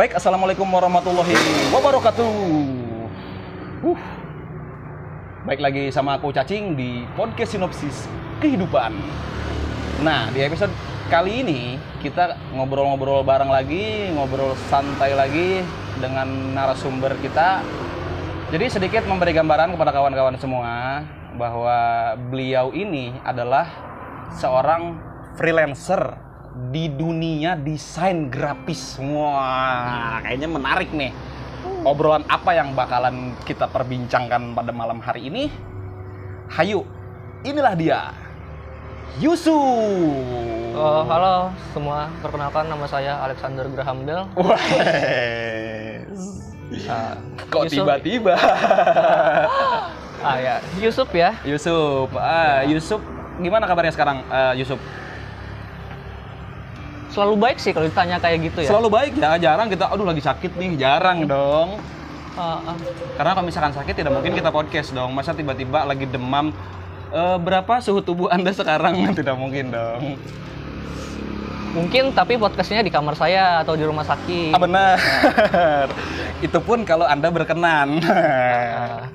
Baik, assalamualaikum warahmatullahi wabarakatuh. Uh. Baik lagi sama aku Cacing di podcast sinopsis kehidupan. Nah, di episode kali ini kita ngobrol-ngobrol bareng lagi, ngobrol santai lagi dengan narasumber kita. Jadi sedikit memberi gambaran kepada kawan-kawan semua bahwa beliau ini adalah seorang freelancer di dunia desain grafis. Wah, kayaknya menarik nih. Obrolan apa yang bakalan kita perbincangkan pada malam hari ini? Hayu, inilah dia. Yusuf. Oh, halo semua, perkenalkan nama saya Alexander Graham Bell. Wah. Ah, Kok tiba-tiba? Ah ya, Yusuf ya. Yusuf, ah, Yusuf, gimana kabarnya sekarang, eh, Yusuf? Selalu baik sih kalau ditanya kayak gitu ya. Selalu baik ya, jarang kita, aduh lagi sakit nih, jarang dong. Ah, ah. Karena kalau misalkan sakit tidak mungkin kita podcast dong. Masa tiba-tiba lagi demam, eh, berapa suhu tubuh anda sekarang? Tidak mungkin dong. Mungkin tapi podcastnya di kamar saya atau di rumah sakit. Ah benar. Itu pun kalau anda berkenan. Ah,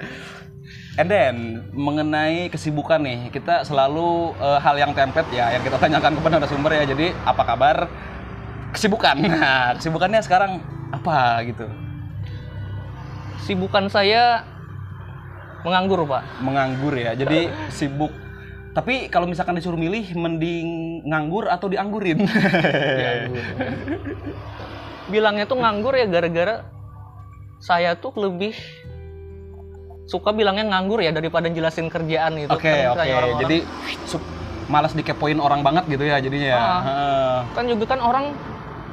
And then mengenai kesibukan nih, kita selalu eh, hal yang template ya, yang kita tanyakan kepada narasumber ya. Jadi apa kabar kesibukan? Nah, kesibukannya sekarang apa gitu? sibukan saya menganggur pak. Menganggur ya. Jadi sibuk. Tapi kalau misalkan disuruh milih, mending nganggur atau dianggurin? Dianggur. Bilangnya tuh nganggur ya gara-gara saya tuh lebih suka bilangnya nganggur ya daripada jelasin kerjaan gitu. Oke, Kan oke. orang-orang- Jadi su- malas dikepoin orang banget gitu ya jadinya ya. Ah. Heeh. kan juga kan orang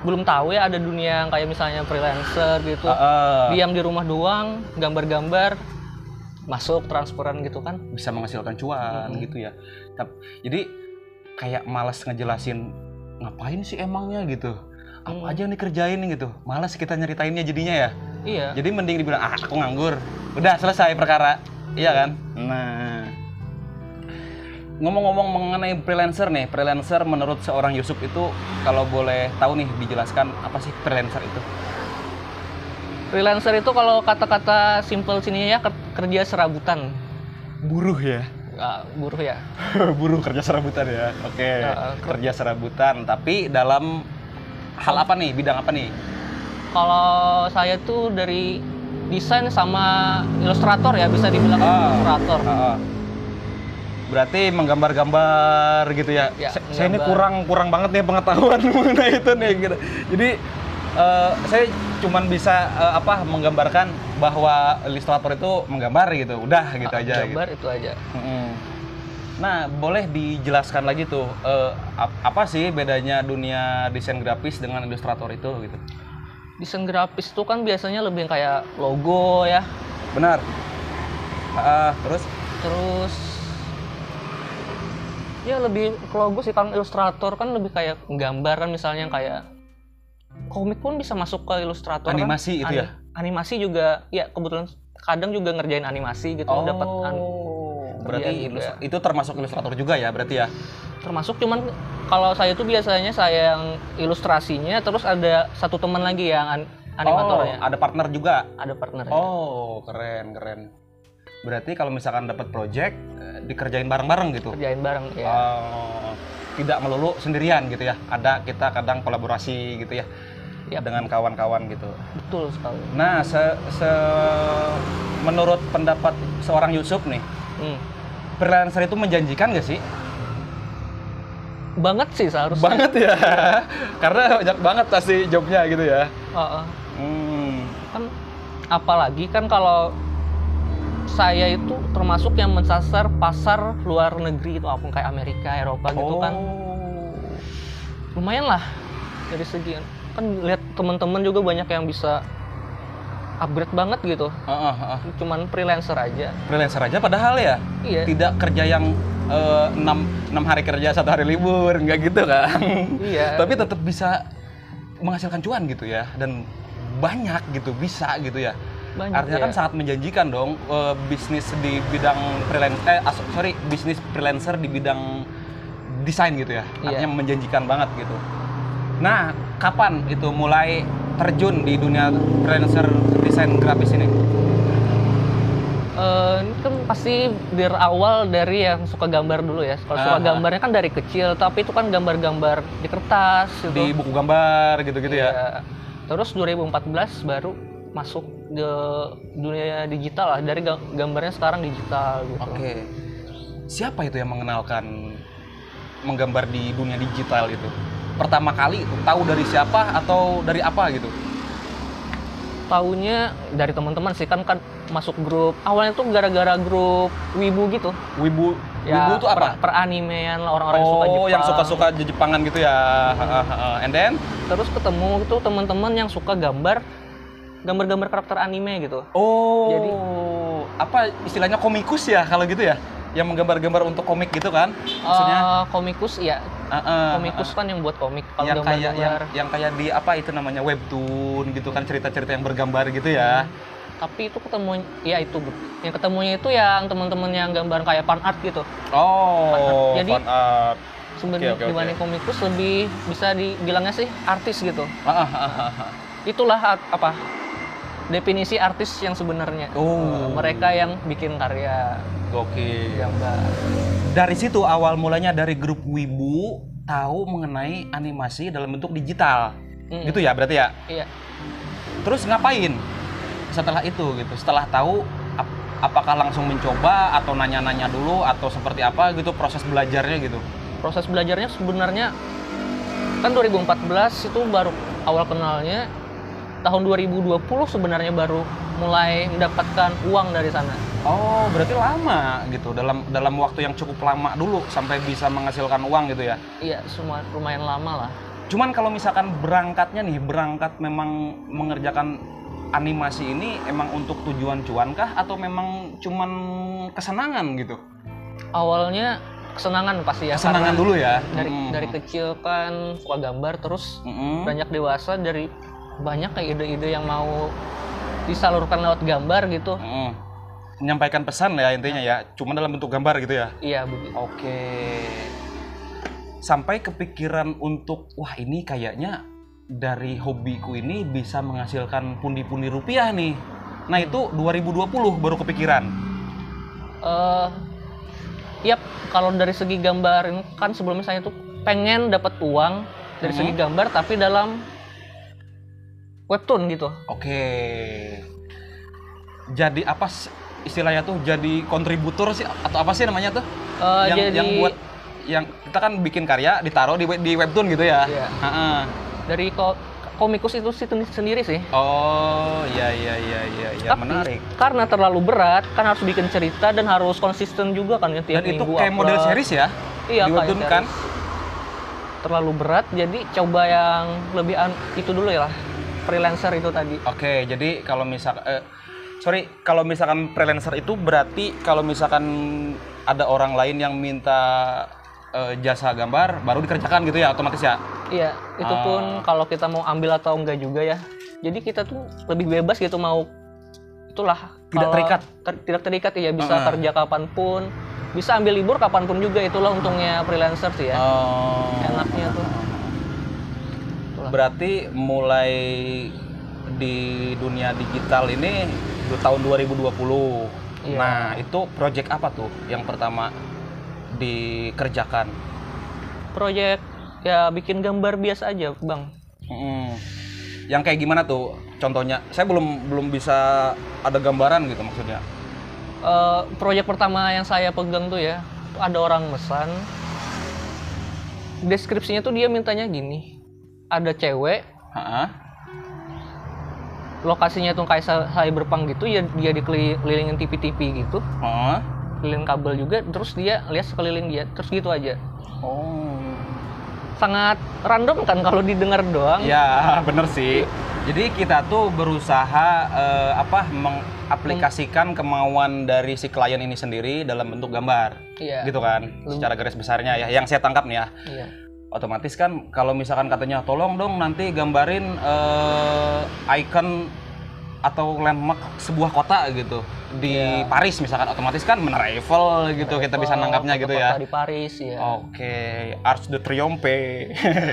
belum tahu ya ada dunia yang kayak misalnya freelancer gitu Heeh. diam di rumah doang gambar-gambar masuk transferan gitu kan bisa menghasilkan cuan gitu ya. Jadi kayak malas ngejelasin ngapain sih emangnya gitu. Apa Hmm. aja yang dikerjain gitu. Malas kita nyeritainnya jadinya ya. Iya Jadi mending dibilang ah aku nganggur. Udah selesai perkara. Iya kan? Nah. Ngomong-ngomong mengenai freelancer nih, freelancer menurut seorang Yusuf itu kalau boleh tahu nih dijelaskan apa sih freelancer itu? freelancer itu kalau kata-kata simple sini ya ker- kerja serabutan Buruh ya. Ah, buruh ya buruh kerja serabutan ya. Oke. Ya, ker- kerja serabutan, tapi dalam hal apa nih? Bidang apa nih? Kalau saya tuh dari desain sama ilustrator ya bisa dibilang Ah. ilustrator Ah, ah. Berarti menggambar-gambar gitu ya. Ya, Sa- saya ini kurang kurang banget nih pengetahuan mengenai itu nih gitu. Jadi eh, saya cuman bisa eh, apa menggambarkan bahwa ilustrator itu menggambar gitu. Udah gitu Ah, aja gitu. gambar itu aja Mm-mm. Nah, boleh dijelaskan lagi tuh ap- apa sih bedanya dunia desain grafis dengan ilustrator itu gitu? Desain grafis tuh kan biasanya lebih kayak logo ya Benar. Ah, terus terus ya lebih ke logo sih kan ilustrator kan lebih kayak gambar kan misalnya kayak komik pun bisa masuk ke ilustrator kan. Animasi itu ya? animasi juga ya kebetulan kadang juga ngerjain animasi gitu dapat an- berarti juga. ilus- itu termasuk ilustrator juga ya berarti ya? termasuk cuman kalau saya itu biasanya saya yang ilustrasinya terus ada satu teman lagi yang an- animatornya Oh, ada partner juga. ada partner Oh, keren keren. Berarti kalau misalkan dapat project eh, dikerjain bareng-bareng gitu. kerjain bareng ya Oh, tidak melulu sendirian gitu ya. Ada kita kadang kolaborasi gitu ya dengan kawan-kawan gitu. betul sekali Nah, se, se- menurut pendapat seorang Yusuf nih, Hmm. freelancer itu menjanjikan gak sih? banget sih seharusnya Banget ya, karena banyak banget pasti jobnya gitu ya. Heeh. Hmm. kan apalagi kan kalau saya itu termasuk yang mensasar pasar luar negeri itu apa pun kayak Amerika Eropa gitu kan Oh. lumayan lah dari segi kan lihat teman-teman juga banyak yang bisa upgrade banget gitu. Heeh, heeh. cuman freelancer aja. Freelancer aja padahal ya iya. tidak kerja yang eh, enam enam hari kerja satu hari libur nggak gitu kan? Iya. Tapi tetap bisa menghasilkan cuan gitu ya dan banyak gitu bisa gitu ya. Banyak artinya ya. kan sangat menjanjikan dong eh, bisnis di bidang freelance eh sorry bisnis freelancer di bidang desain gitu ya. Iya. artinya menjanjikan banget gitu. Nah kapan itu mulai terjun di dunia freelancer desain grafis ini? Eh, ini kan pasti berawal dari yang suka gambar dulu ya. Kalau suka Aha. gambarnya kan dari kecil, tapi itu kan gambar-gambar di kertas gitu. Di buku gambar gitu-gitu ya? Iya. Terus 2014 baru masuk ke dunia digital lah. Dari ga- gambarnya sekarang digital gitu. Oke. Siapa itu yang mengenalkan menggambar di dunia digital itu? Pertama kali itu tahu dari siapa atau dari apa gitu? Taunya dari teman-teman sih kan kan masuk grup. Awalnya tuh gara-gara grup wibu gitu. Wibu Ya, Wibu itu apa? Per, peranimean lah orang-orang yang suka Jepang. oh, yang suka-suka Jepangan gitu ya. And then Terus ketemu tuh teman-teman yang suka gambar gambar-gambar karakter anime gitu. oh, Jadi- apa istilahnya komikus ya kalau gitu ya? Yang menggambar-gambar untuk komik gitu kan? Maksudnya Eh, komikus ya. Ah, ah, komikus kan yang buat komik. Kalau yang kayak yang, yang kayak di apa itu namanya webtoon gitu kan cerita-cerita yang bergambar gitu ya. Tapi itu ketemu ya itu yang ketemunya itu yang teman-teman yang gambar kayak fan art gitu. Oh, Jadi- fan art. Sebenarnya oke, oke. dibanding komikus lebih bisa dibilangnya sih artis gitu. Ah, ah, ah, ah. Itulah art- apa definisi artis yang sebenarnya. Oh. Mereka yang bikin karya Gokil. gambar. Dari situ awal mulanya dari grup Wibu tahu mengenai animasi dalam bentuk digital. Mm. Gitu ya berarti ya. Iya. Terus ngapain setelah itu gitu? Setelah tahu ap- apakah langsung mencoba atau nanya-nanya dulu atau seperti apa gitu proses belajarnya gitu? proses belajarnya sebenarnya kan 2014 itu baru awal kenalnya tahun 2020 sebenarnya baru mulai mendapatkan uang dari sana Oh, berarti lama gitu dalam dalam waktu yang cukup lama dulu sampai bisa menghasilkan uang gitu ya. iya semua lumayan lama lah Cuman kalau misalkan berangkatnya nih, berangkat memang mengerjakan animasi ini emang untuk tujuan cuan kah atau memang cuman kesenangan gitu? awalnya kesenangan pasti ya Kesenangan dulu ya. dari Hmm. dari kecil kan suka gambar terus Mm-mm. beranjak dewasa dari banyak kayak ide-ide yang mau disalurkan lewat gambar gitu Mm-mm. Menyampaikan pesan ya intinya ya, cuma dalam bentuk gambar gitu ya. iya begitu Oke. Sampai kepikiran untuk wah ini kayaknya dari hobiku ini bisa menghasilkan pundi-pundi rupiah nih. Nah, itu 2020 baru kepikiran. eh Yap, kalau dari segi gambar ini kan sebelumnya saya tuh pengen dapat uang dari segi Mhm. gambar tapi dalam webtoon gitu. Oke. Jadi apa istilahnya tuh jadi kontributor sih atau apa sih namanya tuh? Eh, yang jadi yang buat yang kita kan bikin karya ditaruh di di webtoon gitu ya. Iya. Ha-ha. dari ko- komikus itu sendiri sih. Oh, iya iya iya iya iya Tapi menarik. karena terlalu berat kan harus bikin cerita dan harus konsisten juga kan ya tiap Dan itu kayak model series ya? Iya, di webtoon kan? Terlalu berat jadi coba yang lebih itu dulu ya lah. Freelancer itu tadi. Oke, jadi kalau misal eh, sorry, kalau misalkan freelancer itu berarti kalau misalkan ada orang lain yang minta eh, jasa gambar baru dikerjakan gitu ya otomatis ya. Iya, itu Ah. pun kalau kita mau ambil atau enggak juga ya. Jadi kita tuh lebih bebas gitu mau itulah Tidak terikat. ter- tidak terikat ya bisa Ah. kerja kapan pun, bisa ambil libur kapan pun juga itulah untungnya freelancer sih ya. Oh. Enaknya tuh. Berarti mulai di dunia digital ini di tahun 2020. Iya. Nah, itu project apa tuh yang pertama dikerjakan? Proyek ya bikin gambar biasa aja, Bang. Mm. Yang kayak gimana tuh? Contohnya, saya belum belum bisa ada gambaran gitu maksudnya. Eh, proyek pertama yang saya pegang tuh ya, tuh ada orang mesan. Deskripsinya tuh dia mintanya gini. Ada cewek Ha-ha. lokasinya tuh kayak cyberpunk gitu ya dia dikelilingin TV-TV gitu Ha? keliling kabel juga terus dia lihat sekeliling dia terus gitu aja Oh. sangat random kan kalau didengar doang Ya, bener sih. Jadi kita tuh berusaha eh, apa mengaplikasikan kemauan dari si klien ini sendiri dalam bentuk gambar. iya Gitu kan? Secara garis besarnya ya. Yang saya tangkap nih ya. iya Otomatis kan kalau misalkan katanya tolong dong nanti gambarin eh, icon atau landmark sebuah kota gitu di Iya. Paris misalkan otomatis kan menara Eiffel gitu kita bisa Kalau nangkapnya gitu ya. di Paris ya Oke, Arch de Triomphe.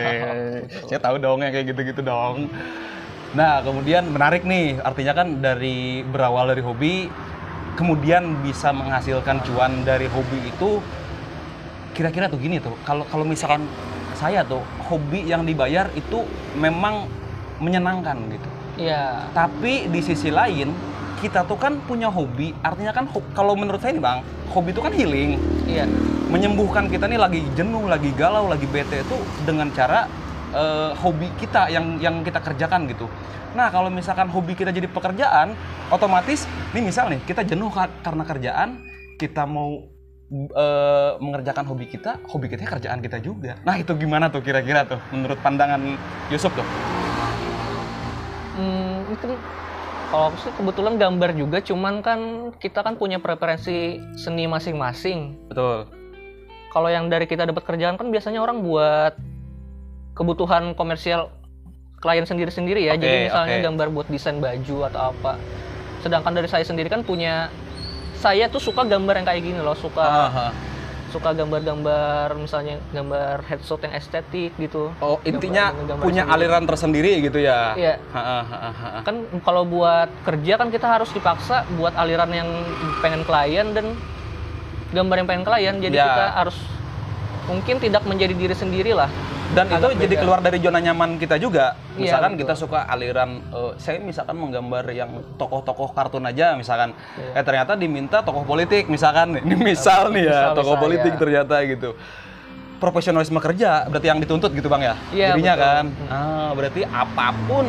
Saya tahu dong yang kayak gitu-gitu dong. Nah, kemudian menarik nih, artinya kan dari berawal dari hobi, kemudian bisa menghasilkan cuan dari hobi itu, kira-kira tuh gini tuh, kalau kalau misalkan saya tuh hobi yang dibayar itu memang menyenangkan gitu. Iya. Tapi di sisi lain, kita tuh kan punya hobi, artinya kan kalau menurut saya nih bang, hobi itu kan healing, Iya. menyembuhkan kita nih lagi jenuh, lagi galau, lagi bete itu dengan cara eh, hobi kita yang yang kita kerjakan gitu. Nah kalau misalkan hobi kita jadi pekerjaan, otomatis nih misal nih kita jenuh ka- karena kerjaan, kita mau eh, mengerjakan hobi kita, hobi kita kerjaan kita juga. Nah itu gimana tuh kira-kira tuh menurut pandangan Yusuf tuh? Hmm, itu kalau aku sih kebetulan gambar juga, cuman kan kita kan punya preferensi seni masing-masing. Betul. Kalau yang dari kita dapat kerjaan kan biasanya orang buat kebutuhan komersial klien sendiri-sendiri ya. Oke, Jadi misalnya oke. gambar buat desain baju atau apa. Sedangkan dari saya sendiri kan punya saya tuh suka gambar yang kayak gini loh, suka Aha. suka gambar-gambar misalnya gambar headshot yang estetik gitu. Oh intinya Gambar- gambar punya sendiri. aliran tersendiri gitu ya? Iya. Ha, ha, ha, ha, ha. kan kalau buat kerja kan kita harus dipaksa buat aliran yang pengen klien dan gambar yang pengen klien jadi Ya. kita harus mungkin tidak menjadi diri sendiri lah Dan itu Agak jadi beda. keluar dari zona nyaman kita juga. Iya, Misalkan betul. kita suka aliran, eh, saya misalkan menggambar yang tokoh-tokoh kartun aja, misalkan. Iya. Eh ternyata diminta tokoh politik, misalkan. Ini misal nih ya, Misal, tokoh misal, politik ya. ternyata gitu. Profesionalisme kerja berarti yang dituntut gitu bang ya? Iya, Jadinya betul. kan. Hmm. Ah, berarti apa pun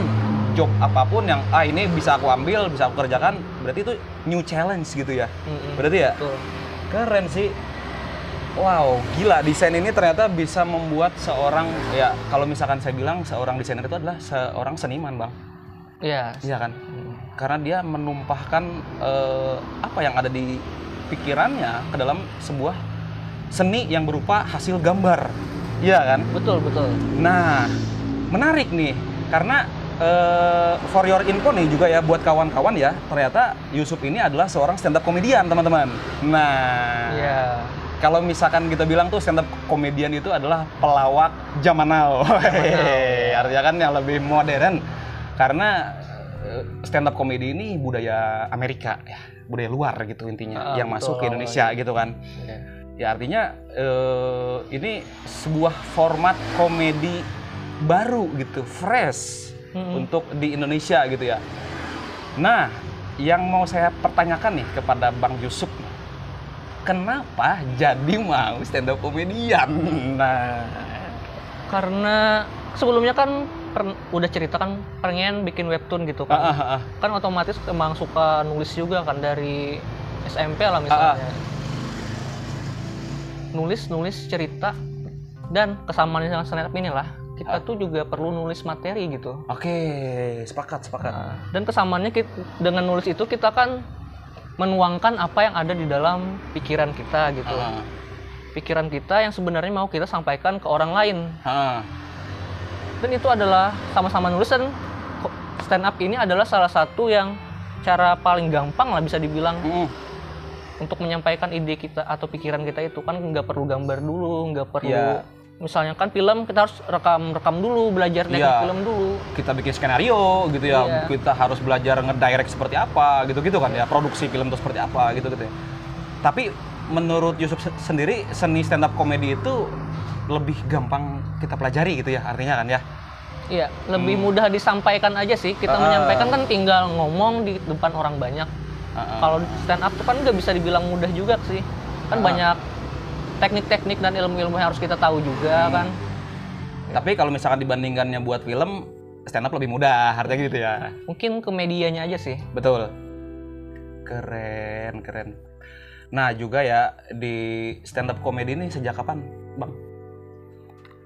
job apa pun yang ah ini bisa aku ambil, bisa aku kerjakan, berarti itu new challenge gitu ya. Mm-mm. Berarti ya? Betul. Keren sih. Wow, gila desain ini ternyata bisa membuat seorang ya kalau misalkan saya bilang seorang desainer itu adalah seorang seniman, Bang. Iya Iya kan? Mm. Karena dia menumpahkan eh, apa yang ada di pikirannya ke dalam sebuah seni yang berupa hasil gambar. Iya kan? betul betul Nah, menarik nih karena eh, for your info nih juga ya buat kawan-kawan ya, ternyata Yusuf ini adalah seorang stand up komedian, teman-teman. Nah, Iya kalau misalkan kita bilang tuh stand up komedian itu adalah pelawak zaman now. Artinya kan yang lebih modern. Karena stand up komedi ini budaya Amerika ya, budaya luar gitu intinya Ah, yang betul, masuk ke Indonesia gitu kan. Iya. Ya artinya eh, ini sebuah format komedi baru gitu, fresh Mm-mm. untuk di Indonesia gitu ya. Nah, yang mau saya pertanyakan nih kepada Bang Yusuf, kenapa jadi mau stand up komedian? Nah, karena sebelumnya kan per- udah cerita kan pengen bikin webtoon gitu ah, kan ah, ah. kan otomatis emang suka nulis juga kan dari SMP lah Ah, misalnya nulis nulis cerita dan kesamaan dengan stand up inilah kita Ah. tuh juga perlu nulis materi gitu oke, sepakat, sepakat. dan kesamaannya kit- dengan nulis itu kita kan menuangkan apa yang ada di dalam pikiran kita gitu. Ah, pikiran kita yang sebenarnya mau kita sampaikan ke orang lain. Ah. dan itu adalah sama-sama nulis dan stand up ini adalah salah satu yang cara paling gampang lah bisa dibilang. Mm, untuk menyampaikan ide kita atau pikiran kita itu kan nggak perlu gambar dulu nggak perlu Iya. Misalnya kan film kita harus rekam rekam dulu belajar teknik Iya. film dulu kita bikin skenario gitu ya, Iya. kita harus belajar ngedirect seperti apa, gitu-gitu kan ya, produksi film itu seperti apa, gitu-gitu ya. Tapi menurut Yusuf se- sendiri seni stand up komedi itu lebih gampang kita pelajari gitu ya, artinya kan ya. iya lebih mudah disampaikan aja sih kita Ah. menyampaikan kan tinggal ngomong di depan orang banyak Ah, ah. kalau stand up tuh kan nggak bisa dibilang mudah juga sih kan Ah. banyak teknik-teknik dan ilmu-ilmu yang harus kita tahu juga Hmm. kan Tapi kalau misalkan dibandingkannya buat film, stand up lebih mudah, artinya gitu ya. mungkin ke medianya aja sih Betul. Keren, keren. Nah juga ya di stand up komedi ini sejak kapan, Bang?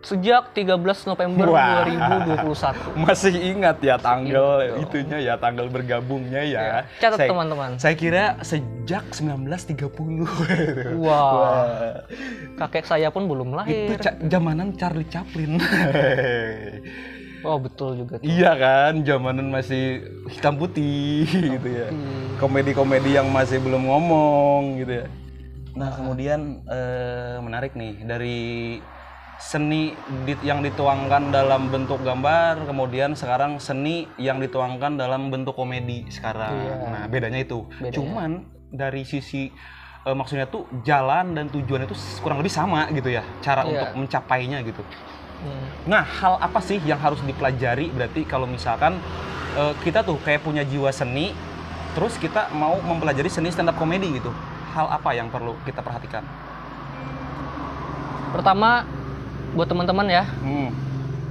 Sejak 13 November Wah. 2021 Masih ingat ya tanggal Ingat dong. itunya ya, tanggal bergabungnya ya. Ya, catat teman-teman Saya kira sejak 1930. Wah, Wah, kakek saya pun belum itu lahir. ca- zamanan Charlie Chaplin. Oh betul juga tuh. iya kan, zamanan masih hitam putih gitu ya. Hmm. Komedi-komedi yang masih belum ngomong gitu ya. Nah, kemudian eh, menarik nih dari seni di- yang dituangkan dalam bentuk gambar, kemudian sekarang seni yang dituangkan dalam bentuk komedi sekarang. Iya. Nah, bedanya itu. Bedanya. Cuman dari sisi eh, maksudnya tuh jalan dan tujuan itu kurang lebih sama gitu ya, cara Iya. untuk mencapainya gitu. Hmm. Nah, hal apa sih yang harus dipelajari berarti kalau misalkan eh, kita tuh kayak punya jiwa seni, terus kita mau mempelajari seni stand up komedi gitu. Hal apa yang perlu kita perhatikan? Pertama, buat teman-teman ya, Hmm.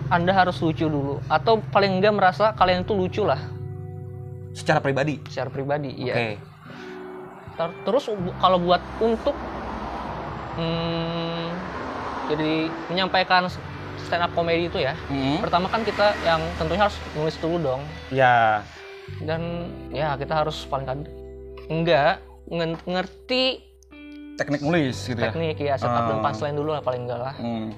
Anda harus lucu dulu. Atau paling enggak merasa kalian itu lucu lah Secara pribadi. secara pribadi. Iya. Ter- Terus kalau buat untuk hmm, jadi menyampaikan stand up comedy itu ya, Hmm. pertama kan kita yang tentunya harus nulis dulu dong. Ya. Dan ya kita harus paling kan enggak nge- ngerti Teknik nulis gitu ya. teknik ya setup dan Ah. punchline dulu lah paling enggak lah. Hmm.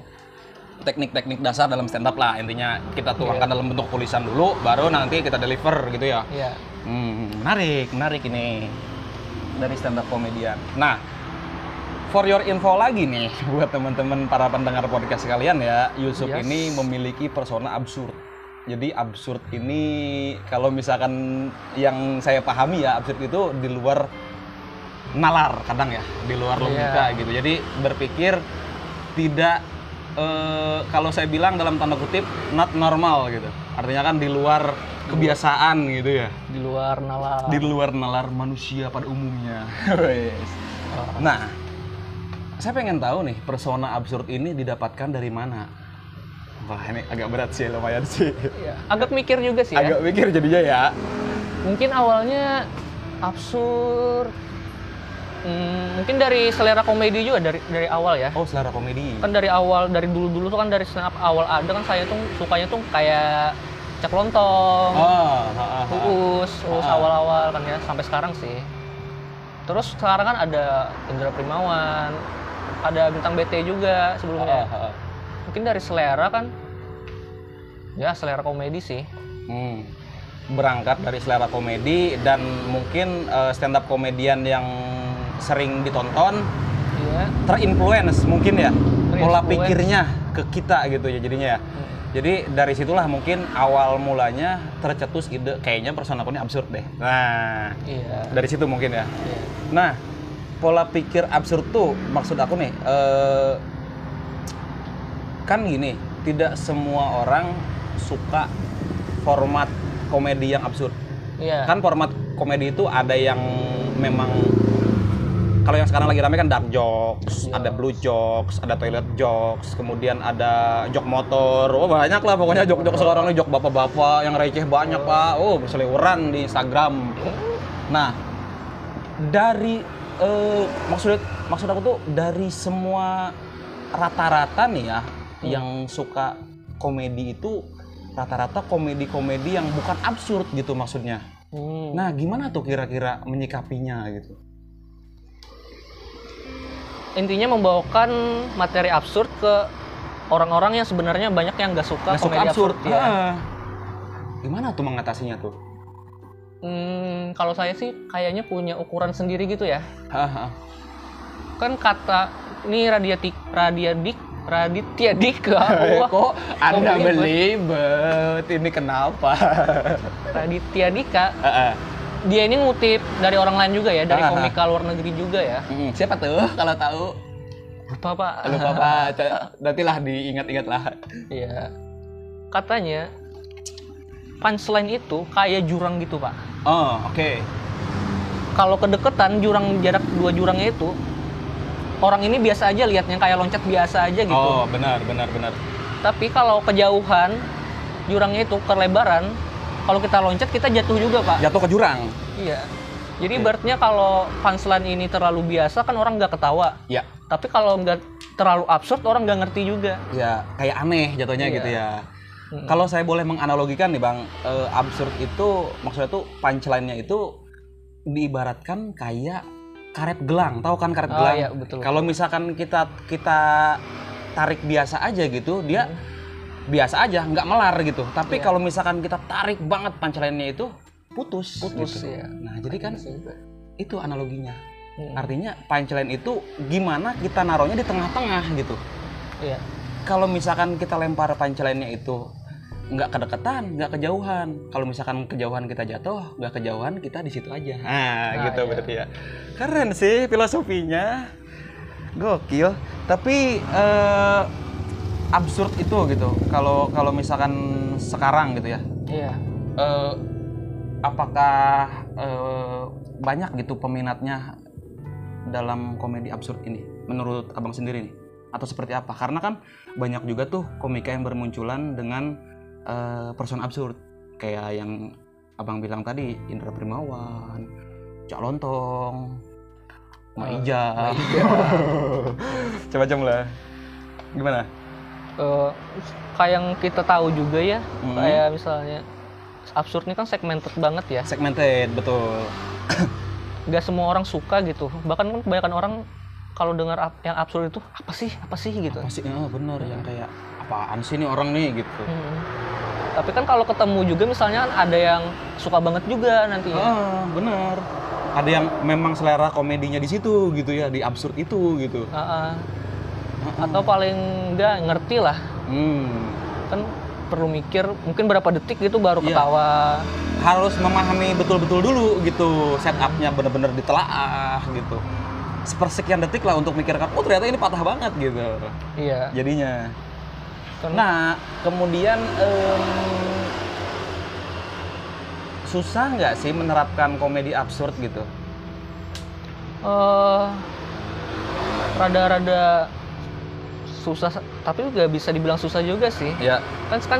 Teknik-teknik dasar dalam stand up lah intinya kita tuangkan Iya. dalam bentuk tulisan dulu, baru nanti kita deliver gitu ya. Iya. Hmm, menarik, menarik ini dari stand up komedian. Nah, for your info lagi nih buat teman-teman para pendengar podcast kalian ya, Yusuf Yes. ini memiliki persona absurd. Jadi absurd ini kalau misalkan yang saya pahami ya absurd itu di luar nalar kadang ya, di luar Iya. logika gitu. Jadi berpikir tidak eh, kalau saya bilang dalam tanda kutip not normal gitu. Artinya kan di luar kebiasaan gitu ya Di luar nalar. di luar nalar manusia pada umumnya. Oh. nah, saya pengen tahu nih persona absurd ini didapatkan dari mana? Wah ini agak berat sih lumayan sih. Iya. Agak mikir juga sih ya. Agak mikir jadinya ya. Mungkin awalnya absurd. Hmm, mungkin dari selera komedi juga dari dari awal ya. Oh selera komedi. Kan dari awal dari dulu-dulu tuh kan dari stand up awal ada kan saya tuh sukanya tuh kayak cak lontong, Oh, ha, ha, ha. uus, uus Ah. awal-awal kan ya sampai sekarang sih. Terus sekarang kan ada Indra Primawan, ada bintang BT juga sebelumnya. Ha, ha, ha. Mungkin dari selera kan ya selera komedi sih. Hmm. Berangkat dari selera komedi dan mungkin stand up komedian yang sering ditonton Iya. terinfluence mungkin ya pola pikirnya ke kita gitu ya jadinya ya. Hmm. Jadi dari situlah mungkin awal mulanya tercetus ide kayaknya persona aku ini absurd deh. Nah, Iya. dari situ mungkin ya. Iya. Nah, pola pikir absurd tuh maksud aku nih eh, kan gini, tidak semua orang suka format komedi yang absurd. Iya. Kan format komedi itu ada yang memang kalau yang sekarang lagi rame kan dark jokes, Iya. ada blue jokes, ada toilet jokes, kemudian ada jok motor. Oh, banyak lah pokoknya jok-jok sekarang nih jok bapak-bapak yang receh banyak, Pak. Oh, berseliweran di Instagram. Nah, dari eh, maksud maksud aku tuh dari semua rata-rata nih ya yang suka komedi itu rata-rata komedi-komedi yang bukan absurd gitu maksudnya. Hmm. Nah, gimana tuh kira-kira menyikapinya gitu? Intinya membawakan materi absurd ke orang-orang yang sebenarnya banyak yang nggak suka Nggak suka komedi absurd, ya. Ah. Gimana tuh mengatasinya tuh? Hmm, kalau saya sih kayaknya punya ukuran sendiri gitu ya. Kan kata ini radiatik radiadik Raditya Dika. Wah, Kok Anda komedi banget. belibet? Ini kenapa? Raditya Dika. Heeh. Dia ini ngutip dari orang lain juga ya, dari Ah, ah. komika luar negeri juga ya. Siapa tuh kalau tahu? Lupa Pak. Lupa Pak. Co- Nantilah diingat-ingat lah. Iya. Katanya punchline itu kayak jurang gitu Pak. Oh, oke. kalau kedeketan jurang jarak dua jurangnya itu orang ini biasa aja liatnya kayak loncat biasa aja gitu. Oh, benar, benar, benar. Tapi kalau kejauhan jurangnya itu kelebaran, kalau kita loncat kita jatuh juga pak. Jatuh ke jurang. Iya. Jadi berartinya kalau punchline ini terlalu biasa kan orang nggak ketawa. Ya, Tapi kalau nggak terlalu absurd orang nggak ngerti juga. ya kayak aneh jatuhnya Iya. gitu ya. Mm-mm. Kalau saya boleh menganalogikan nih bang, eh, absurd itu maksudnya tuh punchline-nya itu diibaratkan kayak karet gelang, tahu kan karet Oh, gelang? iya, betul. Kalau misalkan kita kita tarik biasa aja gitu, dia Hmm. Biasa aja, nggak melar gitu. Tapi Iya. kalau misalkan kita tarik banget punchline-nya itu putus. Putus, gitu. iya. Nah jadi kan itu analoginya. Mm. Artinya punchline itu gimana kita naruhnya di tengah-tengah gitu. Iya. kalau misalkan kita lempar punchline-nya itu nggak kedekatan, nggak kejauhan. Kalau misalkan kejauhan kita jatuh, nggak kejauhan kita di situ aja. Nah, Nah, gitu iya. berarti ya. Keren sih filosofinya. Gokil. Tapi eh, absurd itu gitu. Kalau kalau misalkan sekarang gitu ya. Iya. eh, apakah eh, banyak gitu peminatnya dalam komedi absurd ini? Menurut abang sendiri nih. Atau seperti apa? Karena kan banyak juga tuh komika yang bermunculan dengan eh, person absurd. Kayak yang abang bilang tadi Indra Primawan Cak Lontong Maija macam-macam lah. Gimana Eh, kayak yang kita tahu juga ya, Hmm. kayak misalnya absurd ini kan segmented banget ya. segmented betul Gak semua orang suka gitu. Bahkan kan kebanyakan orang kalau dengar yang absurd itu apa sih, apa sih gitu. pasti ah, bener yang kayak apaan sih nih orang nih gitu Hmm. Tapi kan kalau ketemu juga misalnya kan ada yang suka banget juga nantinya. Ah, bener. Ada yang memang selera komedinya di situ gitu ya, di absurd itu gitu. Ah, ah. Atau paling enggak ngerti lah. Hmm. Kan perlu mikir mungkin berapa detik gitu baru Iya. ketawa. Harus memahami betul-betul dulu gitu, setupnya bener-bener ditelaah gitu. Sepersekian detik lah untuk mikirkan, oh ternyata ini patah banget gitu. Iya. Jadinya. Kan- Nah, kemudian em, susah nggak sih menerapkan komedi absurd gitu? eh rada-rada susah tapi nggak bisa dibilang susah juga sih Ya. kan kan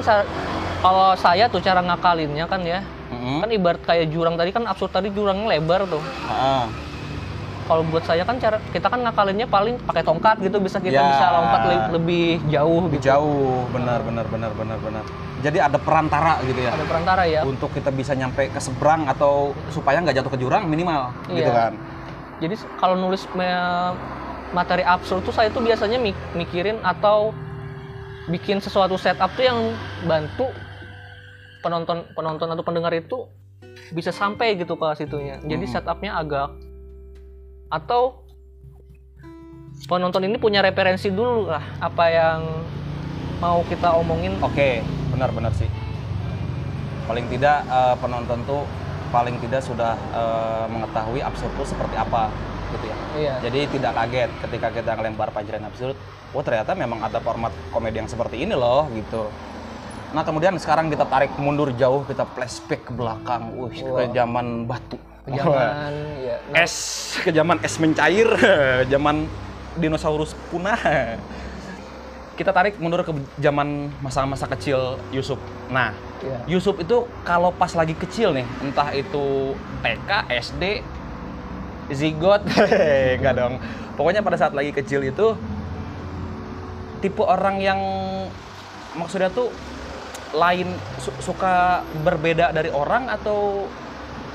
kalau saya tuh cara ngakalinnya kan ya Mm-mm. kan ibarat kayak jurang tadi kan absurd tadi jurangnya lebar tuh Ah. kalau buat saya kan cara kita kan ngakalinnya paling pakai tongkat gitu bisa kita Ya. bisa lompat le- lebih jauh Lebih gitu jauh, benar benar benar benar benar. Jadi ada perantara gitu ya. ada perantara ya Untuk kita bisa nyampe ke seberang atau supaya nggak jatuh ke jurang minimal gitu Iya. kan. jadi kalau nulis me- materi absurd tuh saya tuh biasanya mik- mikirin atau bikin sesuatu setup tuh yang bantu penonton penonton atau pendengar itu bisa sampai gitu ke situnya jadi Mhm. setupnya agak atau penonton ini punya referensi dulu lah apa yang mau kita omongin Oke, benar benar sih. Paling tidak eh, penonton tuh paling tidak sudah eh, mengetahui absurd itu seperti apa gitu ya. iya Jadi tidak kaget ketika kita ngelempar punchline absurd, oh ternyata memang ada format komedi yang seperti ini loh gitu. Nah kemudian sekarang kita tarik mundur jauh, kita flashback ke belakang, wih ke Wow. zaman batu, zaman ya nah, es, ke zaman es mencair, zaman dinosaurus punah. Kita tarik mundur ke zaman masa-masa kecil Yusuf. Nah, iya. Yusuf itu kalau pas lagi kecil nih, entah itu TK, SD, zigot, enggak dong. Pokoknya pada saat lagi kecil itu tipe orang yang maksudnya tuh lain su- suka berbeda dari orang atau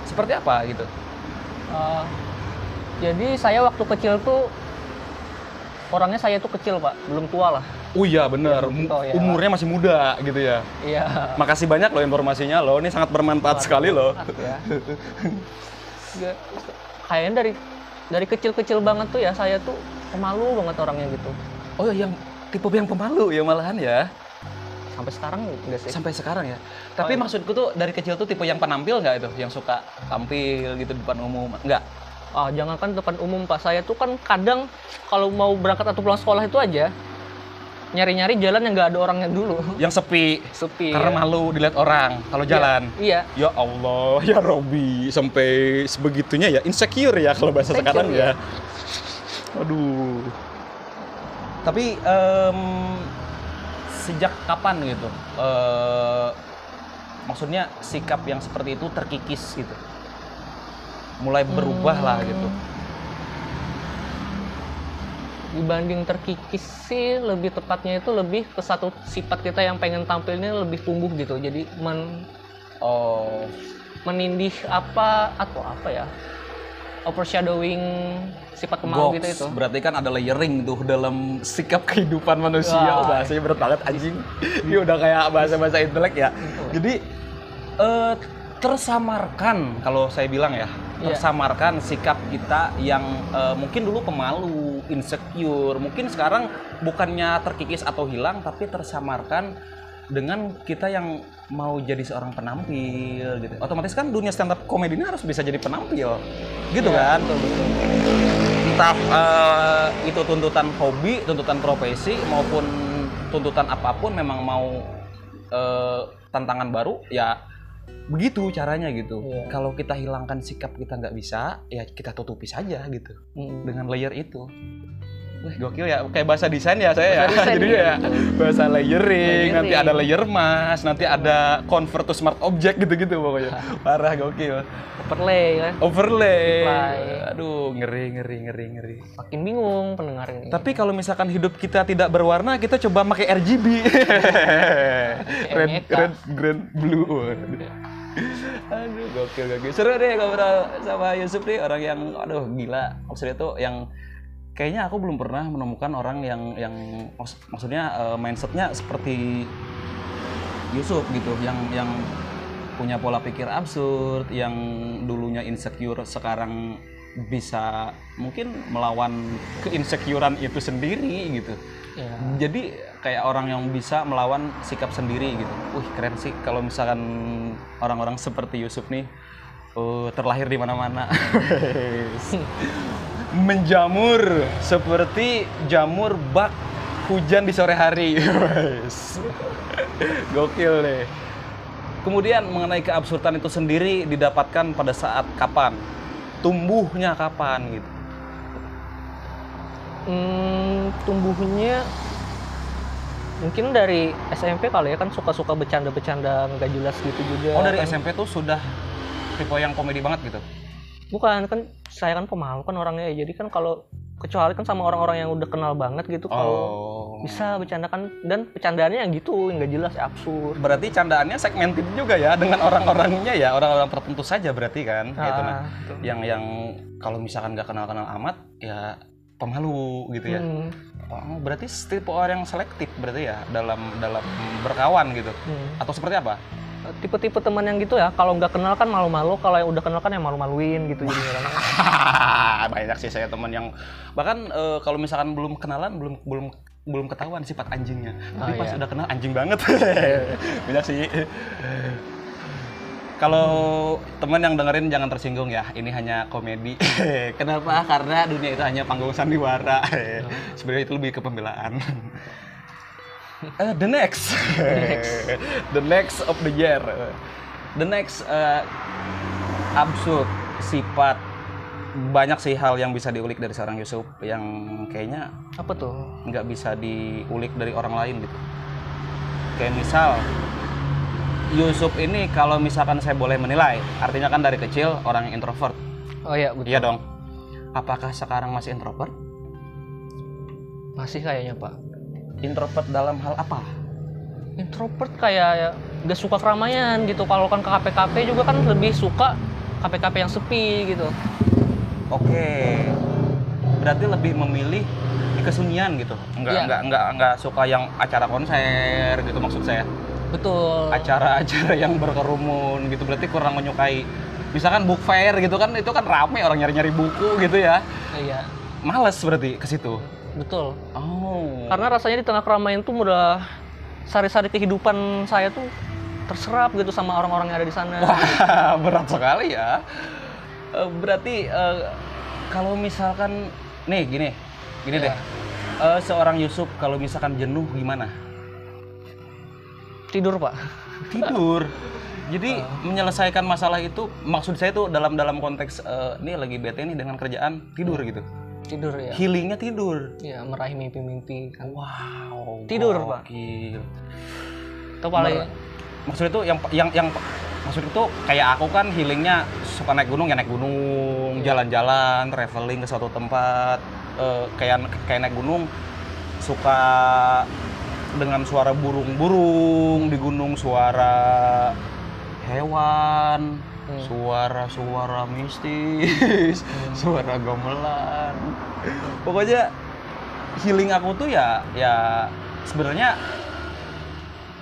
seperti apa gitu. Uh, jadi saya waktu kecil tuh orangnya saya tuh kecil pak, belum tua lah. Oh iya bener, Ya, gitu, ya. umurnya masih muda gitu ya. Iya. Makasih banyak loh informasinya loh, ini sangat bermanfaat sekali loh. Ya. Ya, Kayaknya dari dari kecil-kecil banget tuh ya saya tuh pemalu banget orangnya gitu. Oh yang tipe yang pemalu ya malahan ya. Sampai sekarang enggak sih? sampai sekarang ya. Tapi Oh, iya. maksudku tuh dari kecil tuh tipe yang penampil nggak itu, yang suka tampil gitu depan umum? Enggak. Ah, jangankan depan umum pak, saya tuh kan kadang kalau mau berangkat atau pulang sekolah itu aja nyari-nyari jalan yang nggak ada orangnya dulu. Yang sepi Sepi. karena ya. malu dilihat orang kalau jalan. Iya. Ya Allah, ya Robi sampai sebegitunya ya insecure ya kalau bahasa Insecure, sekarang ya. ya. Aduh. Tapi em, sejak kapan gitu? eh, maksudnya sikap yang seperti itu terkikis gitu. Mulai berubah lah gitu. Dibanding terkikis sih lebih tepatnya itu lebih ke satu sifat kita yang pengen tampilnya lebih tumbuh gitu jadi men Oh, menindih apa atau apa ya overshadowing sifat Goks. gitu itu Berarti kan ada layering tuh dalam sikap kehidupan manusia. Wah. Bahasanya berat banget anjing. Ini udah kayak bahasa-bahasa intelek ya. Jadi eh, tersamarkan kalau saya bilang ya. Tersamarkan sikap kita yang eh, mungkin dulu pemalu, insecure, mungkin sekarang bukannya terkikis atau hilang tapi tersamarkan dengan kita yang mau jadi seorang penampil gitu. Otomatis kan dunia stand up comedy ini harus bisa jadi penampil. Gitu Iya, kan? Entah eh, itu tuntutan hobi, tuntutan profesi maupun tuntutan apa pun memang mau eh, tantangan baru ya begitu caranya gitu. Iya. Kalau kita hilangkan sikap kita nggak bisa, ya kita tutupi saja gitu Mm. dengan layer itu. Wih, gokil ya, kayak bahasa desain ya saya ya. Desain, Jadi ya bahasa layering, Layering. nanti ada layer mask, nanti ada convert to smart object gitu-gitu pokoknya. Parah gokil. Overlay ya. Overlay. Overlay. Aduh, ngeri ngeri ngeri ngeri. Makin bingung pendengar ini. Tapi kalau misalkan hidup kita tidak berwarna, kita coba pakai RGB. red, red, green, blue. Aduh, gokil gokil. Seru deh ngobrol sama Yusuf nih, orang yang aduh gila. Maksudnya tuh yang kayaknya aku belum pernah menemukan orang yang yang maks- maksudnya eh, mindsetnya seperti Yusuf gitu, yang yang punya pola pikir absurd, yang dulunya insecure sekarang bisa mungkin melawan keinsecurean itu sendiri gitu. Ya. Jadi kayak orang yang bisa melawan sikap sendiri gitu. Wih keren sih kalau misalkan orang-orang seperti Yusuf nih eh, terlahir di mana-mana. Menjamur seperti jamur bak hujan di sore hari. Gokil deh. Kemudian mengenai keabsurdan itu sendiri didapatkan pada saat kapan? Tumbuhnya kapan gitu. Hmm, tumbuhnya mungkin dari SMP kali ya kan suka-suka bercanda-bercanda nggak jelas gitu juga. Oh dari kan. SMP tuh sudah tipe yang komedi banget gitu. Bukan kan saya kan pemalu kan orangnya ya. Jadi kan kalau kecuali kan sama orang-orang yang udah kenal banget gitu kalau Oh. bisa bercanda kan dan bercandaannya yang gitu nggak jelas absurd. Berarti candaannya segmented juga ya dengan orang-orangnya ya, orang-orang tertentu saja berarti kan gitu nah. Ah, betul. Yang yang kalau misalkan nggak kenal-kenal amat ya pemalu gitu ya. Hmm, Oh, berarti tipe orang yang selektif berarti ya dalam dalam berkawan gitu. hmm. Atau seperti apa? Tipe-tipe teman yang gitu ya kalau nggak kenal kan malu-malu kalau yang udah kenal kan yang malu-maluin gitu jadi orangnya. Banyak sih saya teman yang bahkan eh, kalau misalkan belum kenalan belum belum belum ketahuan sifat anjingnya. Tapi Oh, pas iya. udah kenal anjing banget. Banyak sih. Kalau teman yang dengerin jangan tersinggung ya, ini hanya komedi. Kenapa? Karena dunia itu hanya panggung sandiwara. Sebenarnya itu lebih ke pembelaan. Eh, the next, the next of the year, the next eh, absurd sifat banyak sih hal yang bisa diulik dari seorang Yusuf yang kayaknya Apa tuh? nggak bisa diulik dari orang lain gitu. Kayak misal Yusuf ini kalau misalkan saya boleh menilai, artinya kan dari kecil orang yang introvert. Oh iya betul. Iya dong. Apakah sekarang masih introvert? Masih kayaknya pak. Introvert dalam hal apa? Introvert kayak ya, gak suka keramaian gitu. Kalau kan ke KPKP juga kan lebih suka KPKP yang sepi gitu. Oke. Berarti lebih memilih di kesunyian gitu. Enggak Iya. enggak enggak enggak suka yang acara konser gitu maksud saya. Betul. Acara-acara yang berkerumun gitu berarti kurang menyukai. Misalkan book fair gitu kan itu kan rame orang nyari-nyari buku gitu ya. Iya. Males berarti ke situ. Betul. Oh. Karena rasanya di tengah keramaian tuh udah sari-sari kehidupan saya tuh terserap gitu sama orang-orang yang ada di sana. Wah, berat sekali ya. Eh, Berarti eh, kalau misalkan nih gini, gini Iya. deh. Eh, seorang Yusuf kalau misalkan jenuh gimana? Tidur pak. Tidur. Jadi menyelesaikan masalah itu maksud saya tuh dalam dalam konteks eh, ini lagi bete nih dengan kerjaan tidur gitu. Tidur ya. Healingnya tidur. Ya meraih mimpi-mimpi kan. Wow. Tidur, Pak. gokil. Itu paling Mer- Maksud itu yang yang yang maksud itu kayak aku kan healingnya suka naik gunung ya naik gunung, jalan-jalan, traveling ke suatu tempat, eh, kayak kayak naik gunung suka dengan suara burung-burung di gunung, suara hewan, Hmm. suara-suara mistis, suara gamelan. Pokoknya healing aku tuh ya ya sebenarnya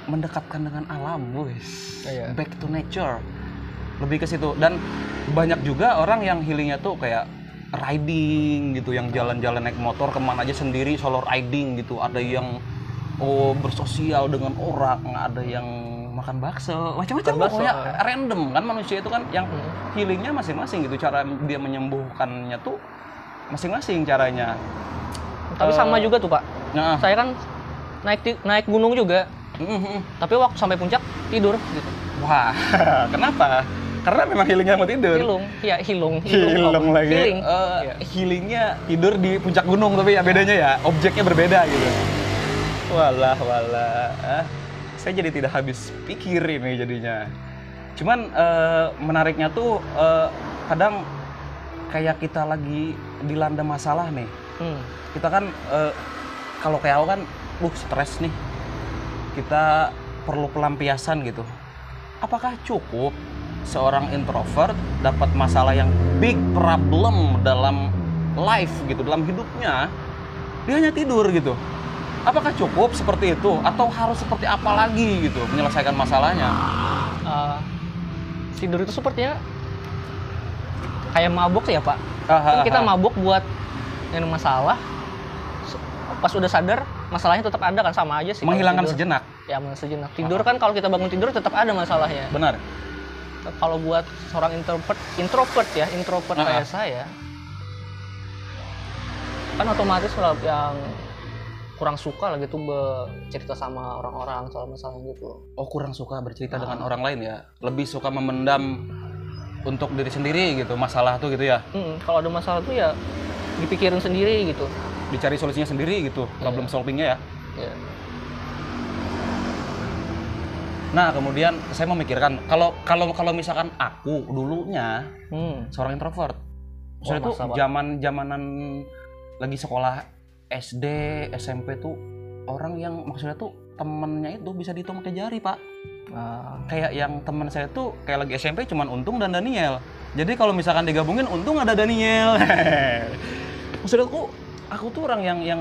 mendekatkan dengan alam, guys. Iya. Back to nature. lebih ke situ dan banyak juga orang yang healingnya tuh kayak riding gitu yang jalan-jalan naik motor ke mana aja sendiri solo riding gitu ada yang oh bersosial dengan orang ada yang makan bakso macam-macam bakso, pokoknya ya. random kan manusia itu kan yang Hmm. healingnya masing-masing gitu cara dia menyembuhkannya tuh masing-masing caranya Tapi sama Eh, juga tuh pak. nah Saya kan naik naik gunung juga. mm, mm, mm. Tapi waktu sampai puncak tidur gitu. wah kenapa karena memang healingnya mau tidur Hilung, ya hilung. Hilung lagi. Healing. Eh, Iya. Healingnya tidur di puncak gunung tapi ya bedanya ya objeknya berbeda gitu. Walah walah. Ah, saya jadi tidak habis pikir ini jadinya. Cuman eh, menariknya tuh eh, kadang kayak kita lagi dilanda masalah nih. Hmm. Kita kan eh, kalau kayak aku kan, uh stres nih. Kita perlu pelampiasan gitu. Apakah cukup seorang introvert dapat masalah yang big problem dalam life gitu, dalam hidupnya, dia hanya tidur gitu. Apakah cukup seperti itu atau harus seperti apa lagi gitu menyelesaikan masalahnya? Eh, tidur itu sepertinya kayak mabuk ya pak. Ah, Kan kita mabuk buat yang masalah. Pas udah sadar, masalahnya tetap ada kan sama aja sih. menghilangkan sejenak. Ya menghilangkan sejenak. Tidur kan kalau kita bangun tidur tetap ada masalahnya. Benar. Kalau buat seorang introvert, introvert ya, introvert Ah. kayak saya, kan otomatis kalau yang kurang suka lah gitu bercerita sama orang-orang soal masalah gitu. Oh kurang suka bercerita Ah. dengan orang lain ya. Lebih suka memendam untuk diri sendiri gitu masalah tuh gitu ya. Mm, kalau ada masalah tuh ya dipikirin sendiri gitu. Dicari solusinya sendiri gitu. Problem Iya. solvingnya ya. Ya. Nah kemudian saya memikirkan kalau kalau kalau misalkan aku dulunya Hmm. seorang introvert. Maksudnya Wah, tuh zaman zamanan lagi sekolah SD SMP tuh orang yang maksudnya tuh temennya itu bisa dihitung pakai jari pak. Ah, Kayak yang teman saya tuh kayak lagi SMP cuman Untung dan Daniel. Jadi kalau misalkan digabungin Untung ada Daniel. maksudnya aku aku tuh orang yang yang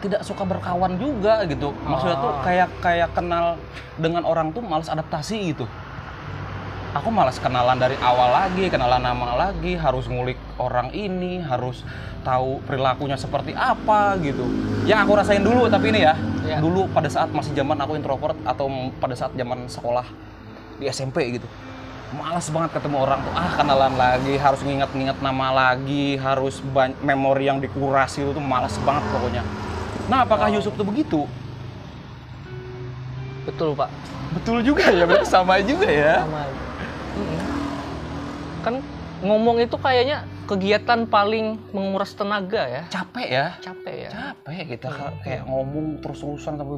tidak suka berkawan juga gitu. Maksudnya tuh Ah. kayak kayak kenal dengan orang tuh malas adaptasi gitu. Aku malas kenalan dari awal lagi, kenalan nama lagi, harus ngulik orang ini, harus tahu perilakunya seperti apa gitu. Yang aku rasain dulu tapi ini ya, Iya. dulu pada saat masih zaman aku introvert atau pada saat zaman sekolah di SMP gitu. Malas banget ketemu orang tuh, ah kenalan lagi, harus nginget-nginget nama lagi, harus memori yang dikurasi itu tuh malas banget pokoknya. Nah, apakah Yusuf tuh begitu? betul pak. Betul juga ya, berarti sama juga ya. Sama. aja. Mm-mm. Kan ngomong itu kayaknya kegiatan paling menguras tenaga ya. Capek ya. Capek ya. Capek kita Iya. ka- kayak ngomong terus-terusan sampai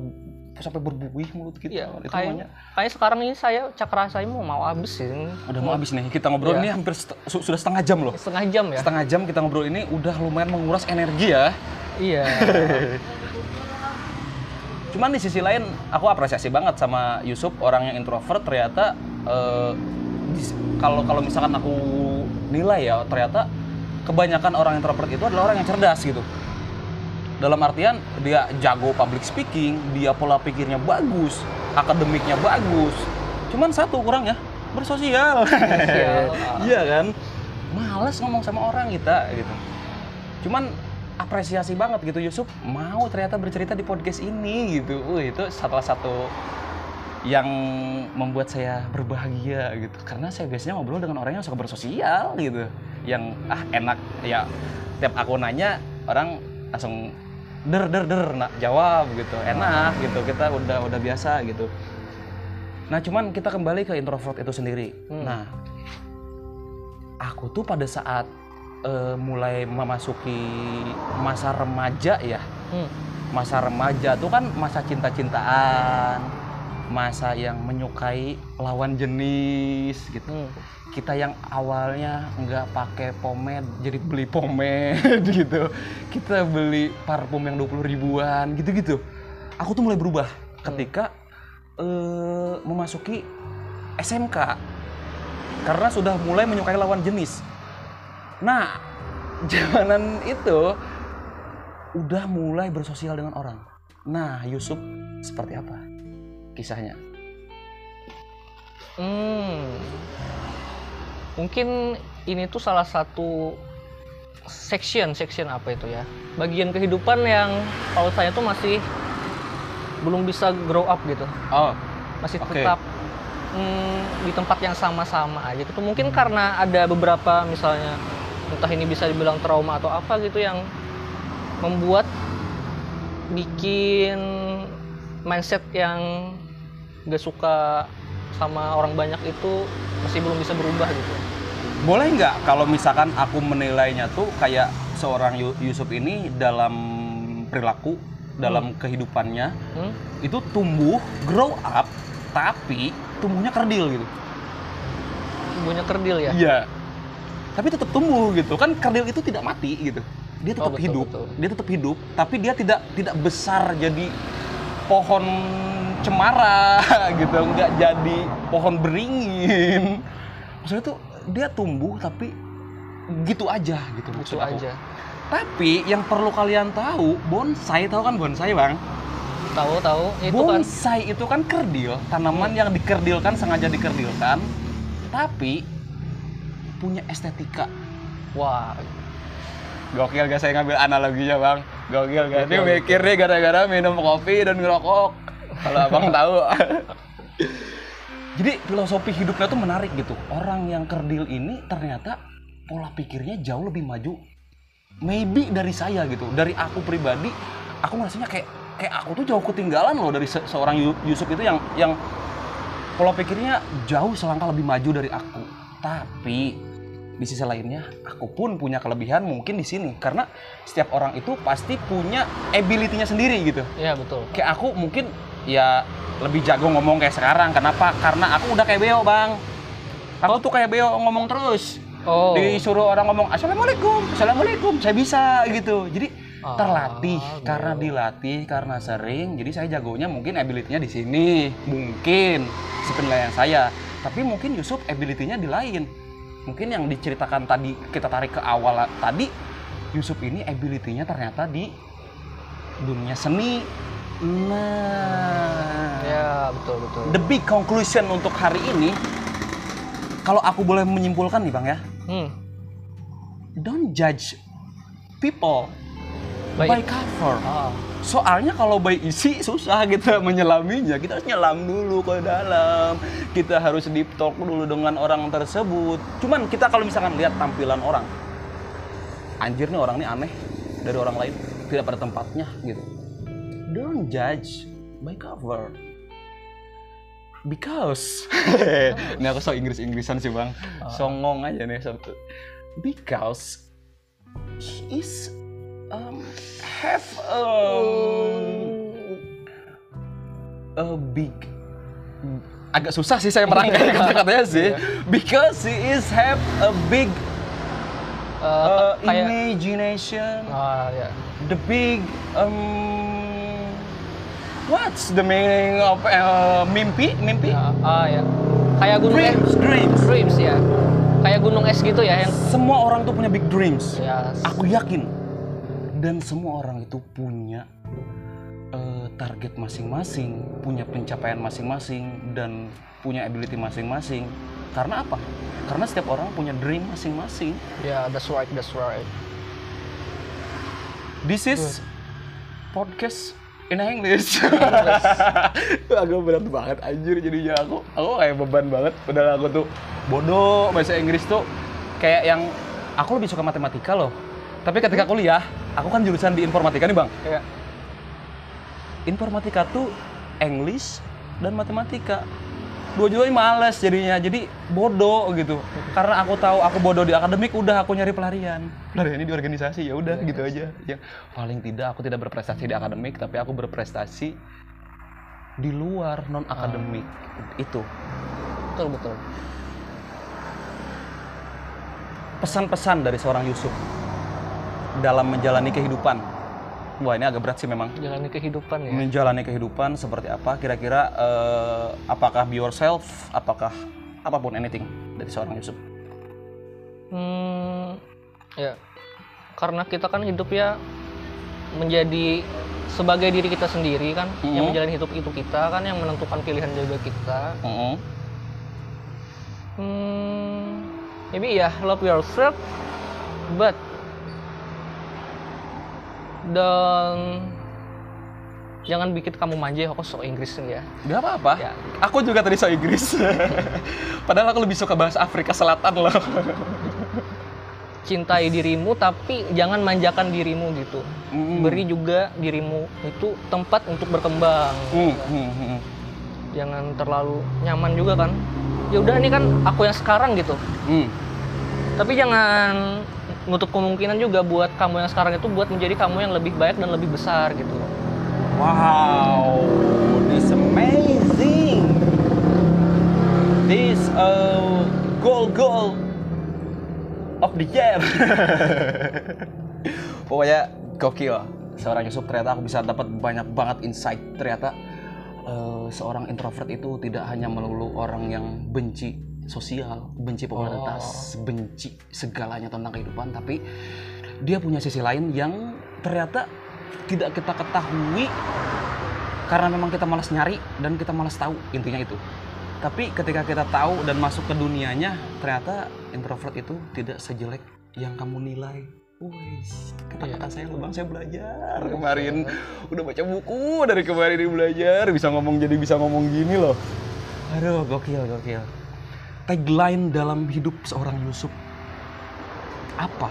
sampai berbuih mulut kita. Iya, itu kayak, namanya. kayak sekarang ini saya cakra saya mau mau habis sih. Udah mau habis nih. Kita ngobrol Iya. ini hampir set- su- sudah setengah jam loh. setengah jam ya. Setengah jam kita ngobrol ini udah lumayan menguras energi ya. Iya. Cuman di sisi lain aku apresiasi banget sama Yusuf orang yang introvert ternyata eh, kalau kalau misalkan aku nilai ya ternyata kebanyakan orang introvert itu adalah orang yang cerdas gitu. Dalam artian dia jago public speaking, dia pola pikirnya bagus, akademiknya bagus. Cuman satu kurangnya bersosial. Bersosial. Iya kan? Males ngomong sama orang kita gitu. Cuman apresiasi banget gitu Yusuf mau ternyata bercerita di podcast ini gitu. Wih, itu salah satu yang membuat saya berbahagia gitu. Karena saya biasanya ngobrol dengan orang yang suka bersosial gitu. Yang ah enak. Ya tiap aku nanya orang langsung der der der nak jawab gitu. Enak gitu. Kita udah udah biasa gitu. Nah cuman kita kembali ke introvert itu sendiri. Hmm. nah aku tuh pada saat eh, mulai memasuki masa remaja ya. Hmm. masa remaja tuh kan masa cinta-cintaan masa yang menyukai lawan jenis gitu. Hmm. kita yang awalnya nggak pakai pomade jadi beli pomade gitu. Kita beli parfum yang 20 ribuan gitu-gitu. Aku tuh mulai berubah ketika eh, memasuki SMK karena sudah mulai menyukai lawan jenis. Nah zamanan itu udah mulai bersosial dengan orang. Nah Yusuf seperti apa kisahnya Hmm. Mungkin ini tuh salah satu section, section apa itu ya? Bagian kehidupan yang kalau saya tuh masih belum bisa grow up gitu. Oh, Masih Oke. tetap hmm, di tempat yang sama-sama aja gitu. Mungkin karena ada beberapa misalnya entah ini bisa dibilang trauma atau apa gitu yang membuat bikin mindset yang gak suka sama orang banyak itu masih belum bisa berubah gitu. boleh nggak kalau misalkan aku menilainya tuh kayak seorang Yu- Yusuf ini dalam perilaku, dalam kehidupannya Hmm? itu tumbuh, grow up, tapi tumbuhnya kerdil gitu. Ibunya kerdil ya? Iya. Tapi tetap tumbuh gitu. Kan kerdil itu tidak mati gitu. Dia tetap Oh, betul, hidup. betul. Dia tetap hidup, tapi dia tidak tidak besar jadi pohon cemara gitu, nggak jadi pohon beringin. Maksudnya tuh dia tumbuh tapi gitu aja gitu Gitu maksud aku. aja. Tapi yang perlu kalian tahu, bonsai tahu kan bonsai, Bang? Tahu tahu itu kan bonsai itu kan kerdil, tanaman yang dikerdilkan sengaja dikerdilkan, tapi punya estetika. wah Gokil gak saya ngambil analoginya bang? Gokil? Ini Gokil. mikir nih gara-gara minum kopi dan ngerokok. Kalau abang tahu. Jadi filosofi hidupnya tuh menarik gitu. Orang yang kerdil ini ternyata pola pikirnya jauh lebih maju. Maybe dari saya gitu, dari aku pribadi, aku ngerasanya kayak kayak aku tuh jauh ketinggalan loh dari se- seorang Yu- Yusuf itu yang yang pola pikirnya jauh selangkah lebih maju dari aku. Tapi di sisi lainnya aku pun punya kelebihan mungkin di sini. Karena setiap orang itu pasti punya ability-nya sendiri gitu. Iya betul. Kayak aku mungkin ya lebih jago ngomong kayak sekarang. Kenapa? Karena aku udah kayak Beo bang. Aku tuh kayak Beo ngomong terus. Oh. Disuruh orang ngomong assalamualaikum assalamualaikum. Saya bisa gitu. Jadi Ah, terlatih. Gitu. karena dilatih karena sering jadi saya jagonya mungkin ability-nya di sini. Mungkin sepenilaian saya. Tapi mungkin Yusuf ability-nya di lain mungkin yang diceritakan tadi kita tarik ke awal tadi Yusuf ini ability-nya ternyata di dunia seni. Nah ya betul betul. the big conclusion untuk hari ini kalau aku boleh menyimpulkan nih bang ya. Hmm. don't judge people by baik. cover. Ah. Soalnya kalau by isi susah kita menyelaminya. Kita harus nyelam dulu ke dalam. Kita harus deep talk dulu dengan orang tersebut. Cuman kita kalau misalkan lihat tampilan orang anjir nih orang ini aneh dari orang lain. Tidak pada tempatnya gitu. Don't judge by cover. Because ini aku so Inggris Inggrisan sih bang. Songong aja nih because he is um, have um, a big agak susah sih saya merangkai kata-katanya sih. Because he is have a big uh, kayak imagination. Ah ya the big um, what's the meaning of uh, mimpi? Mimpi? Ah ya kayak gunung es dreams. Dreams dreams ya kayak gunung es gitu ya yang semua orang tuh punya big dreams. Ya Aku yakin dan semua orang itu punya eh, target masing-masing, punya pencapaian masing-masing dan punya ability masing-masing. Karena apa? Karena setiap orang punya dream masing-masing. ya that's right that's right This is podcast in English. aku berat banget anjir jadinya aku. Aku kayak beban banget. Padahal aku tuh bodoh bahasa Inggris tuh kayak yang aku lebih suka matematika loh. Tapi ketika kuliah, aku kan jurusan di informatika nih bang. ya Informatika tuh English dan matematika. Dua-duanya males jadinya, jadi bodoh gitu. Karena aku tahu aku bodoh di akademik, udah aku nyari pelarian. Pelariannya di organisasi ya udah gitu aja. Ya paling tidak aku tidak berprestasi di akademik, tapi aku berprestasi di luar non akademik itu. betul betul Pesan-pesan dari seorang Yusuf dalam menjalani kehidupan. Wah ini agak berat sih memang. jalani kehidupan ya menjalani kehidupan seperti apa kira-kira eh, apakah be yourself apakah apa pun anything dari seorang Yusuf Hmm, ya, karena kita kan hidup ya menjadi sebagai diri kita sendiri kan, yang Mhm. menjalani hidup itu kita kan, yang menentukan pilihan juga kita. Mm-mm. Hmm, maybe ya love yourself, but dan jangan bikin kamu manja aku sok Inggris ya. Gak apa-apa. Ya. Aku juga tadi so Inggris. Padahal aku lebih suka bahasa Afrika Selatan loh. Cintai dirimu tapi jangan manjakan dirimu gitu. Mm. Beri juga dirimu itu tempat untuk berkembang. Hmm, hmm, hmm. Jangan terlalu nyaman juga kan. Ya udah ini kan aku yang sekarang gitu. Hmm. Tapi jangan nutup kemungkinan juga buat kamu yang sekarang itu buat menjadi kamu yang lebih baik dan lebih besar gitu. Wow, this amazing. This uh, goal goal of the year. Pokoknya gokil. Seorang Yusuf ternyata aku bisa dapat banyak banget insight. Ternyata uh, seorang introvert itu tidak hanya melulu orang yang benci sosial, benci popularitas, benci segalanya tentang kehidupan, tapi dia punya sisi lain yang ternyata tidak kita ketahui karena memang kita malas nyari dan kita malas tahu intinya itu. Tapi ketika kita tahu dan masuk ke dunianya, ternyata introvert itu tidak sejelek yang kamu nilai. Wes, kata-kata saya loh bang, saya belajar kemarin. Udah baca buku dari kemarin ini belajar, bisa ngomong jadi bisa ngomong gini loh. Aduh, gokil, gokil. Tagline dalam hidup seorang Yusuf apa?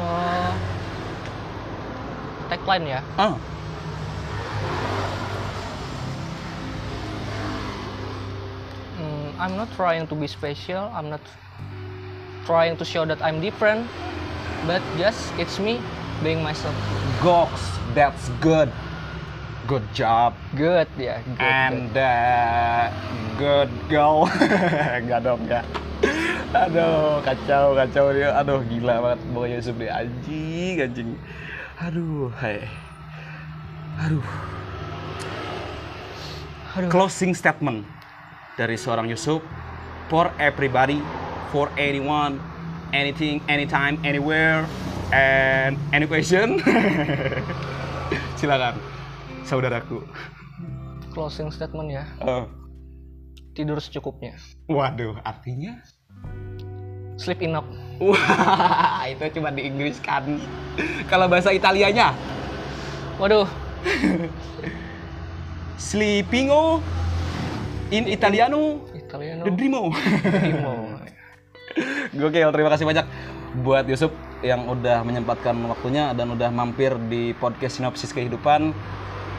Eh, tagline ya. Hmm, I'm not trying to be special. I'm not trying to show that I'm different, but just it's me being myself. goks, that's good. Good job. Good ya. Good, And uh, good girl. Enggak dong, enggak. Aduh, kacau, kacau dia. Aduh, gila banget bawa Yusuf deh. Anjing, anjing. Aduh, hai. Aduh. Aduh. Closing statement dari seorang Yusuf for everybody, for anyone, anything, anytime, anywhere, and any question. Silakan, saudaraku. Closing statement ya. Oh. Tidur secukupnya. Waduh, artinya? Sleep enough. Wah, itu cuma di Inggris kan. Kalau bahasa Italianya, Waduh. sleepingo in Italiano Italiano. the dreamo. Primo. Gokil, terima kasih banyak buat Yusuf yang udah menyempatkan waktunya dan udah mampir di podcast Sinopsis Kehidupan.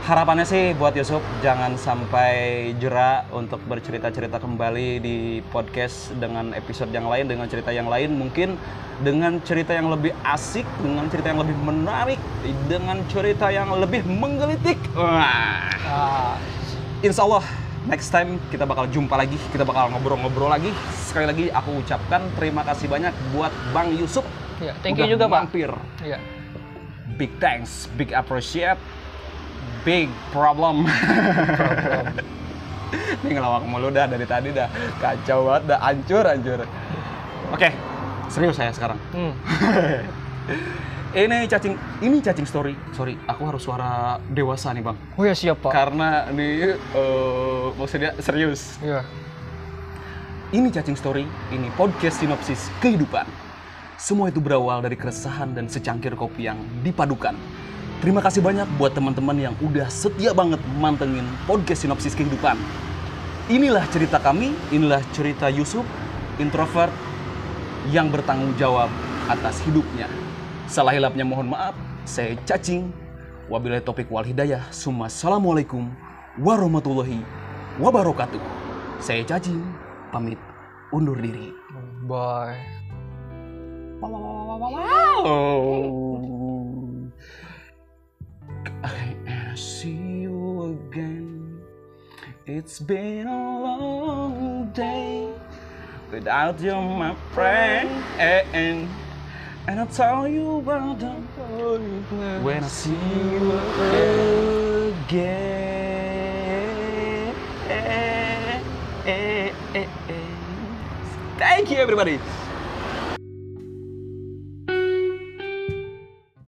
Harapannya sih buat Yusuf jangan sampai jera untuk bercerita-cerita kembali di podcast dengan episode yang lain, dengan cerita yang lain, mungkin dengan cerita yang lebih asik, dengan cerita yang lebih menarik, dengan cerita yang lebih menggelitik. Wah. Ah, Insya Allah next time kita bakal jumpa lagi, kita bakal ngobrol-ngobrol lagi. Sekali lagi aku ucapkan terima kasih banyak buat Bang Yusuf. ya, thank you udah juga, Pak. mampir. Ya. Big thanks, big appreciate, big problem. Ini ngelawak mulu dah dari tadi dah kacau banget, dah hancur hancur. Oke, serius saya sekarang. Hmm. Ini cacing, ini cacing story. Sorry, aku harus suara dewasa nih bang. Oh ya siap, Pak. Karena ini eh, maksudnya serius. Iya. Ini cacing story, ini podcast sinopsis kehidupan. Semua itu berawal dari keresahan dan secangkir kopi yang dipadukan. Terima kasih banyak buat teman-teman yang udah setia banget mantengin podcast sinopsis kehidupan. Inilah cerita kami, inilah cerita Yusuf, introvert yang bertanggung jawab atas hidupnya. Salah hilapnya mohon maaf, saya cacing. Wabillahi topik wal hidayah. Summa assalamualaikum warahmatullahi wabarakatuh. Saya cacing, pamit undur diri. Bye. Oh. I see you again. It's been a long day without you, my friend. And, I'll tell you about them when I see you again. Thank you, everybody.